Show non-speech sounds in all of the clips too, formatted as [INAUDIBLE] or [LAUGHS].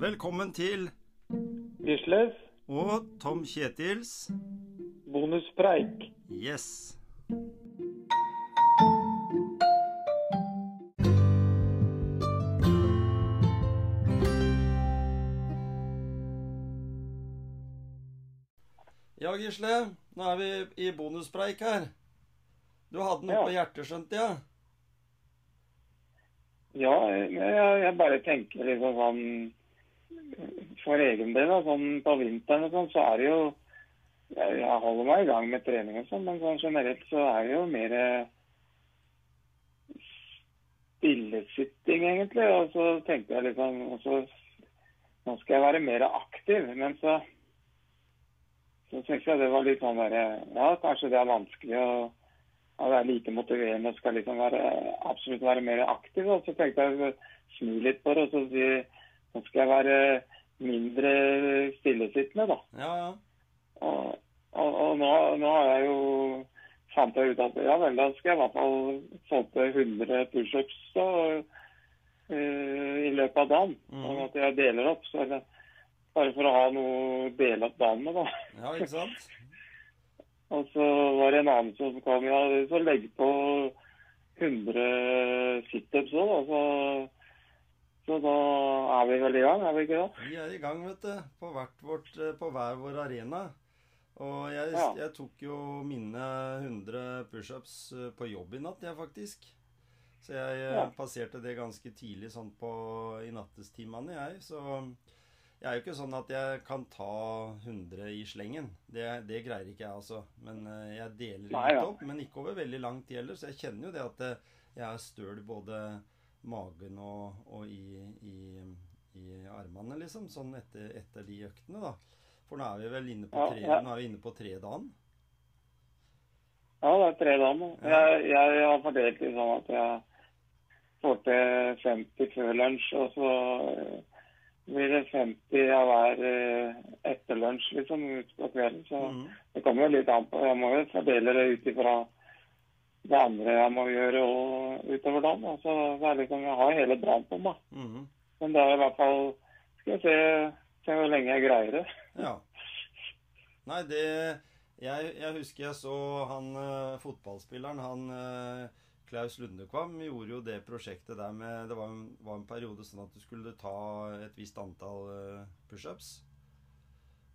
Velkommen til Gisles, og Tom Kjetils bonuspreik. Yes. Ja, Gisle. Nå er vi i bonuspreik her. Du hadde noe Ja. på hjertet, skjønte jeg? Ja, jeg, jeg, jeg bare tenker liksom sånn For egen del, da, sånn på vinteren og sånn, så er det jo jeg, holder meg i gang med trening og sånn, men sånn generelt så er det jo mer stillesitting, egentlig. Og så tenkte jeg liksom og så, Nå skal jeg være mer aktiv. Men så så syns jeg det var litt sånn derre Ja, kanskje det er vanskelig å å være like motiverende og skal liksom være, absolutt være mer aktiv. Og så tenkte jeg snu litt på det og så si nå skal jeg være mindre stillesittende, da. Ja, ja. Og, og, og nå, nå har jeg jo fant jeg ut at ja vel, da skal jeg i hvert fall få til 100 pushups eh, i løpet av dagen. Mm. Og at jeg deler opp. Så det bare for å ha noe å dele opp dagen med, da. Ja, ikke sant? [LAUGHS] Og så var det en annen som kom, ja, så legg på 100 situps òg, da. Så, så da er vi vel i gang, er vi ikke det? Vi er i gang, vet du. På, vårt, eh, på hver vår arena. Og jeg, Ja. jeg tok jo mine 100 pushups eh, på jobb i natt, jeg, faktisk. Så jeg eh, Ja. passerte det ganske tidlig sånn på, i nattestimene, jeg. Så jeg er jo ikke sånn at jeg kan ta 100 i slengen. Det, det greier ikke jeg, altså. Men jeg deler Nei, litt ja. opp. Men ikke over veldig lang tid heller. Så jeg kjenner jo det at jeg er støl både magen og, og i, i, i armene, liksom. Sånn etter, etter de øktene, da. For nå er vi vel inne på tre, ja. nå er vi inne på tredagen. Ja, det er tre dager. Ja. Jeg, jeg har fordelt det sånn at jeg får til 50 før lunsj, og så eh, blir det 50 av hver eh, etter lunsj, liksom, ut på kvelden. Så mm. det kommer jo litt an på. Jeg må jo fordele det ut ifra det andre jeg må gjøre og utover dagen. da. Så det er liksom, jeg har hele dagen på meg. Mhm. Men det er i hvert fall Skal jeg se, se hvor lenge jeg greier det. Ja. Nei, det jeg, jeg husker jeg så han eh, fotballspilleren, han eh, Klaus Lundekvam, gjorde jo det prosjektet der med Det var en, var en periode sånn at du skulle ta et visst antall eh, pushups.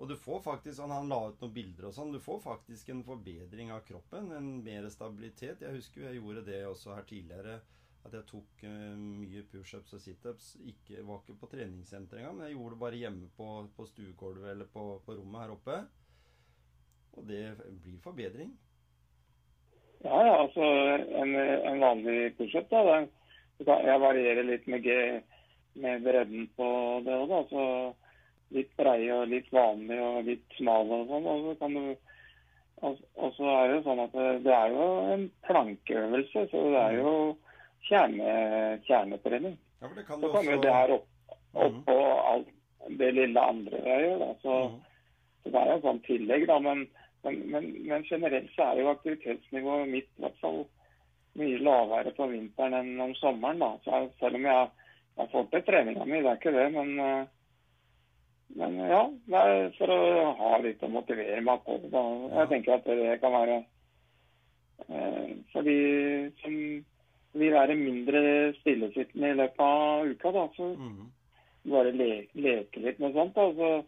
Og du får faktisk sånn, Han la ut noen bilder og sånn. Du får faktisk en forbedring av kroppen. En mer stabilitet. Jeg husker jeg gjorde det også her tidligere. At jeg tok eh, mye pushups og situps. Ikke, var ikke på treningssenter engang, men jeg gjorde det bare hjemme på, på stuegulvet eller på, på rommet her oppe. Og det blir forbedring. Ja, ja, altså en, en vanlig pushup, da. Den, jeg varierer litt med, G, med bredden på det òg, da. Så litt breie og litt vanlig og litt smal og sånn. Og så kan du og så er det jo sånn at det, det er jo en plankeøvelse, så det er jo kjerne, kjernetrening. Ja, for det kan Så kommer jo det her opp, Mhm. oppå alt det lille andre jeg gjør, da. Så, mm. så det er jo et sånt tillegg, da. Men, men, men, men generelt så er jo aktivitetsnivået mitt i hvert fall mye lavere på vinteren enn om sommeren, da. Så jeg, selv om jeg, jeg får til treninga mi, det er ikke det, men eh, men ja, det er for å ha litt å motivere meg på. Da. Jeg tenker at det kan være eh, for de som vil være mindre stillesittende i løpet av uka, da, så Mhm. bare le leke litt med sånt. da, så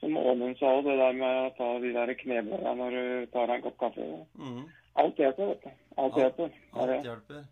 Som Åmund sa, det der med å ta de der knebøyene når du tar deg en kopp kaffe. Mhm. Alt hjelper, vet du. Alt Alt- hjelper. Er Alt det. hjelper.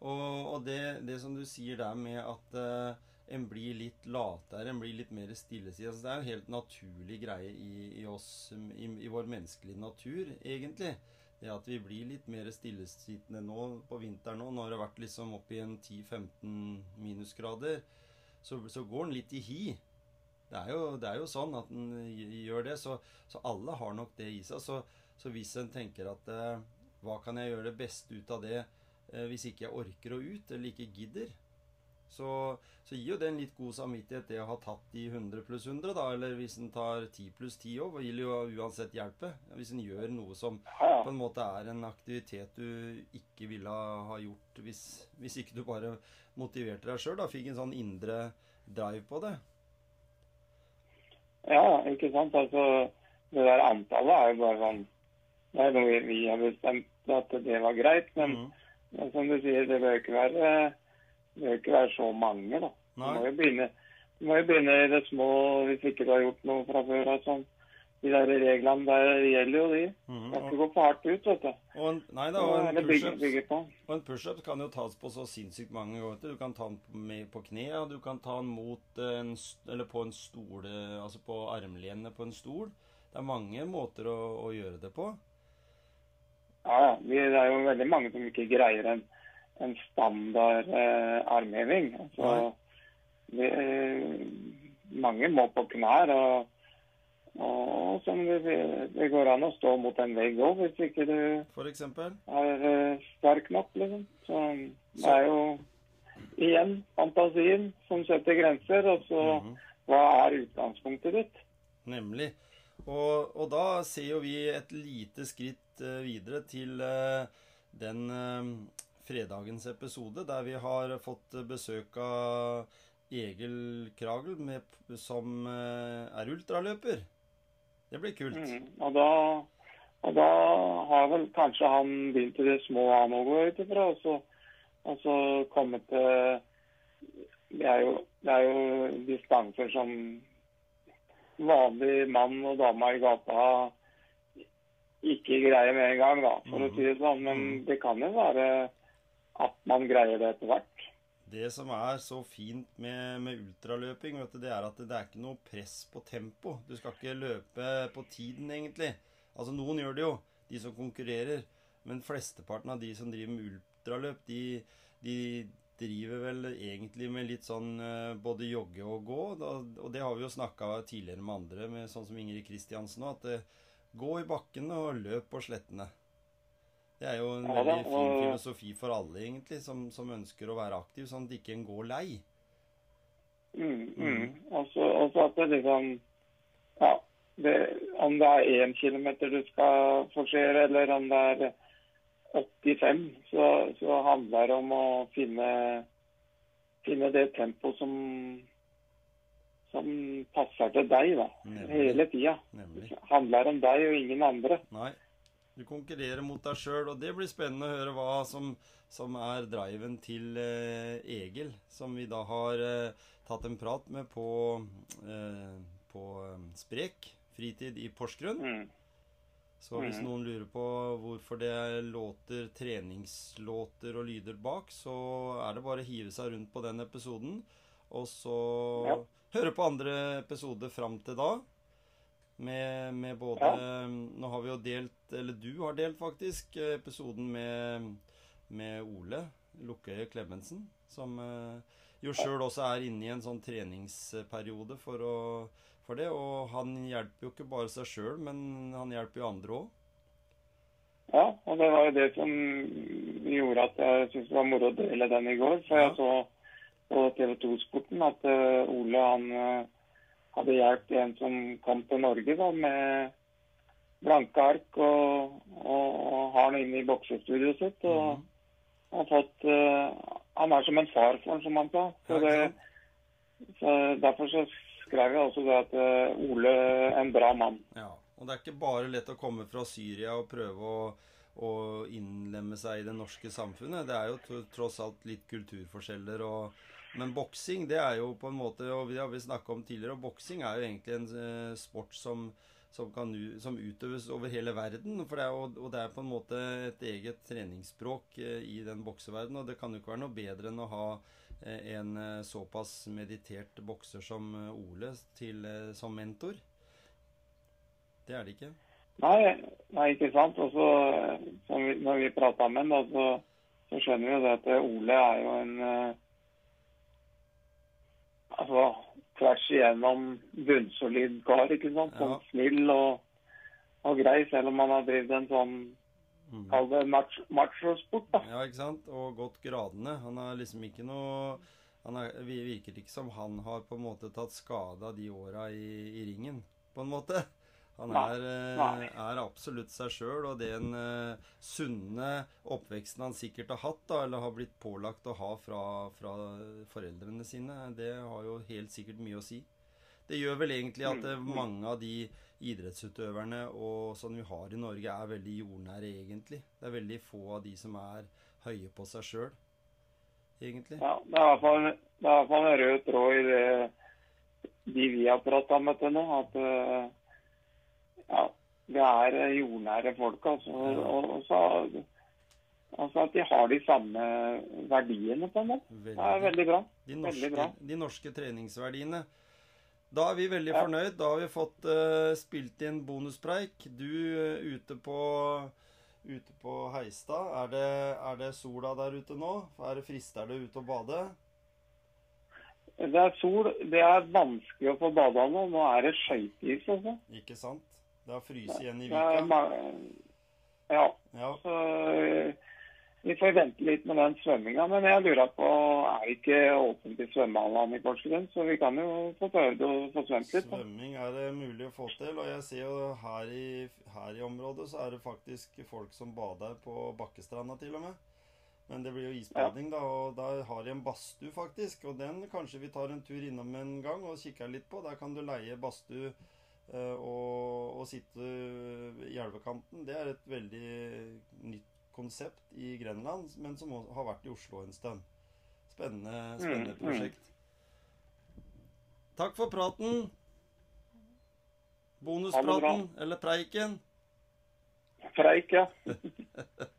Og, og det, det som du sier der med at uh, en blir litt latere, en blir litt mer stillesittende altså, Det er jo helt naturlig greie i, i oss, i, i vår menneskelige natur, egentlig. Det at vi blir litt mer stillesittende nå på vinteren nå, når det har vært liksom opp i en 10-15 minusgrader, så, så går den litt i hi. Det er jo, det er jo sånn at den gjør det, så, så alle har nok det i seg. Så, så hvis en tenker at eh, hva kan jeg gjøre det beste ut av det eh, hvis ikke jeg orker å ut, eller ikke gidder? Så, så gir jo det en litt god samvittighet, det å ha tatt de 100 pluss 100, da. Eller hvis en tar 10 pluss 10 òg, vil jo uansett hjelpe. Hvis en gjør noe som på en måte er en aktivitet du ikke ville ha gjort hvis, hvis ikke du bare motiverte deg sjøl. Fikk en sånn indre drive på det. Ja, ikke sant. Altså, det der antallet er jo bare sånn Det er noe vi har bestemt at det var greit. Men, mm. som du sier, det bør ikke være, bør ikke være så mange, da. Du må jo begynne, du må jo begynne i det små hvis ikke du har gjort noe fra før. Altså. De der reglene der gjelder jo de. Mhm. Du skal ikke gå hardt ut, vet du. og en, nei da, og en pushup på. Pushup kan jo tas på så sinnssykt mange ganger. Du kan ta den på- med på kne, du kan ta den mot en, eller på en stol, eh, altså på armlenet på en stol. Det er mange måter å, å gjøre det på. Ja, ja. Det er jo veldig mange som ikke greier en, en standard eh, armheving. Altså, det, eh, mange må på knær. og og det, det går an å stå mot en vegg òg, hvis ikke du For eksempel. er eh, sterk nok, liksom. Så det er jo igjen fantasien som setter grenser. Og så Mhm. hva er utgangspunktet ditt? Nemlig. Og, og da ser jo vi et lite skritt eh, videre til den fredagens episode der vi har fått besøk av Egil Kragel med, som eh, er ultraløper. Det blir kult. Mm. Og, da, og da har vel kanskje han begynt i det små han òg, ut ifra. Og så, og så kommet til det er, jo, det er jo distanser som vanlig mann og dame i gata ikke greier med en gang, da, for å si det sånn. Men Mhm. det kan jo være at man greier det etter hvert. Det som er så fint med, med ultraløping, du, det er at det er ikke noe press på tempo. Du skal ikke løpe på tiden, egentlig. Altså, noen gjør det jo, de som konkurrerer. Men flesteparten av de som driver med ultraløp, de, de driver vel egentlig med litt sånn eh, både jogge og gå. Og det har vi jo snakka tidligere med andre, med sånn som Ingrid Kristiansen òg, at eh, gå i bakkene og løp på slettene. Det er jo en Ja da, veldig fin filosofi for alle, egentlig, som, som ønsker å være aktiv, sånn at ikke en går lei. Mm, mm. Mhm. Og så at det liksom Ja, det, om det er én kilometer du skal forsere, eller om det er 85, så, så handler det om å finne, finne det tempoet som som passer til deg, da. Nemlig. Hele tida. Det handler om deg og ingen andre. Nei. Du konkurrerer mot deg sjøl, og det blir spennende å høre hva som, som er driven til eh, Egil, som vi da har eh, tatt en prat med på, eh, på eh, Sprek fritid i Porsgrunn. Mm. Så hvis Mhm. noen lurer på hvorfor det er låter, treningslåter og lyder bak, så er det bare å hive seg rundt på den episoden, og så Ja. høre på andre episoder fram til da. Med, med både Nå har vi jo delt, eller du har delt faktisk, episoden med, med Ole Lukkøye Klemensen. som eh, jo sjøl også er inne i en sånn treningsperiode for, å, for det. Og han hjelper jo ikke bare seg sjøl, men han hjelper jo andre òg. Ja, og det var jo det som gjorde at jeg syntes det var moro å dele den i går. For Ja. jeg så på TV 2-sporten at eh, Ole han eh, hadde hjulpet en som kom til Norge da, med blanke ark, og, og, og har han inne i boksestudioet sitt. og Mhm. har fått uh, Han er som en far for han, som han sa. Så det, så derfor så skrev jeg også det at uh, Ole en bra mann. Ja, og det er ikke bare lett å komme fra Syria og prøve å, å innlemme seg i det norske samfunnet. Det er jo tross alt litt kulturforskjeller og Men boksing, det er jo på en måte Og vi har vi snakka om tidligere, og boksing er jo egentlig en eh, sport som som, kan, som utøves over hele verden. Det er, og, og det er på en måte et eget treningsspråk eh, i den bokseverdenen. Og det kan jo ikke være noe bedre enn å ha eh, en såpass meditert bokser som Ole til, som mentor. Det er det ikke. Nei, nei ikke sant. Og så, når vi prata med ham, så, så skjønner vi jo det at Ole er jo en Altså tvers igjennom bunnsolid kar, ikke sant. Sånn Ja. snill og, og grei, selv om han har drevet en sånn Mm. Kall det mach- machosport, da. Ja, ikke sant? Og gått gradene. Han er liksom ikke noe han er, vi virker ikke som han har på en måte tatt skade av de åra i, i ringen, på en måte. Han er, eh, er absolutt seg sjøl, og den eh, sunne oppveksten han sikkert har hatt, da, eller har blitt pålagt å ha fra, fra foreldrene sine, det har jo helt sikkert mye å si. det gjør vel egentlig at eh, Mm, mange av de idrettsutøverne og sånn vi har i Norge, er veldig jordnære, egentlig. Det er veldig få av de som er høye på seg sjøl, egentlig. Ja, det er i hvert fall, en rød tråd i det de vi har prata med til nå. At ja, det er eh, jordnære folk. Altså, og, og så, altså at de har de samme verdiene, på en måte. Det er veldig bra. De Veldig norske, bra. de norske treningsverdiene. Da er vi veldig Ja. fornøyd. Da har vi fått uh, spilt inn bonuspreik. Du uh, ute på ute på Heistad. Er det, er det sola der ute nå? Er det frister det ute å bade? Det er sol. Det er vanskelig å få bada nå. Nå er det skøyteis, altså. Ikke sant? Det har fryst igjen i er Vika. Ja, Ja. så eh, vi får vente litt med den svømminga. Men jeg lurer på, er det ikke åpent i svømmehallene i Porsgrunn? Så vi kan jo få prøvd å få svømt litt. da. Svømming er det mulig å få til. Og jeg ser jo her i, her i området så er det faktisk folk som bader på Bakkestranda til og med. Men det blir jo isbading, da, og da har de en badstue, faktisk. Og den kanskje vi tar en tur innom en gang og kikker litt på. Der kan du leie badstue eh, og, og sitte i elvekanten. Det er et veldig nytt konsept i Grenland, men som har vært i Oslo en stund. Spennende, spennende Mm, mm. prosjekt. Takk for praten. Bonuspraten, eller preiken. Preik, ja. [LAUGHS]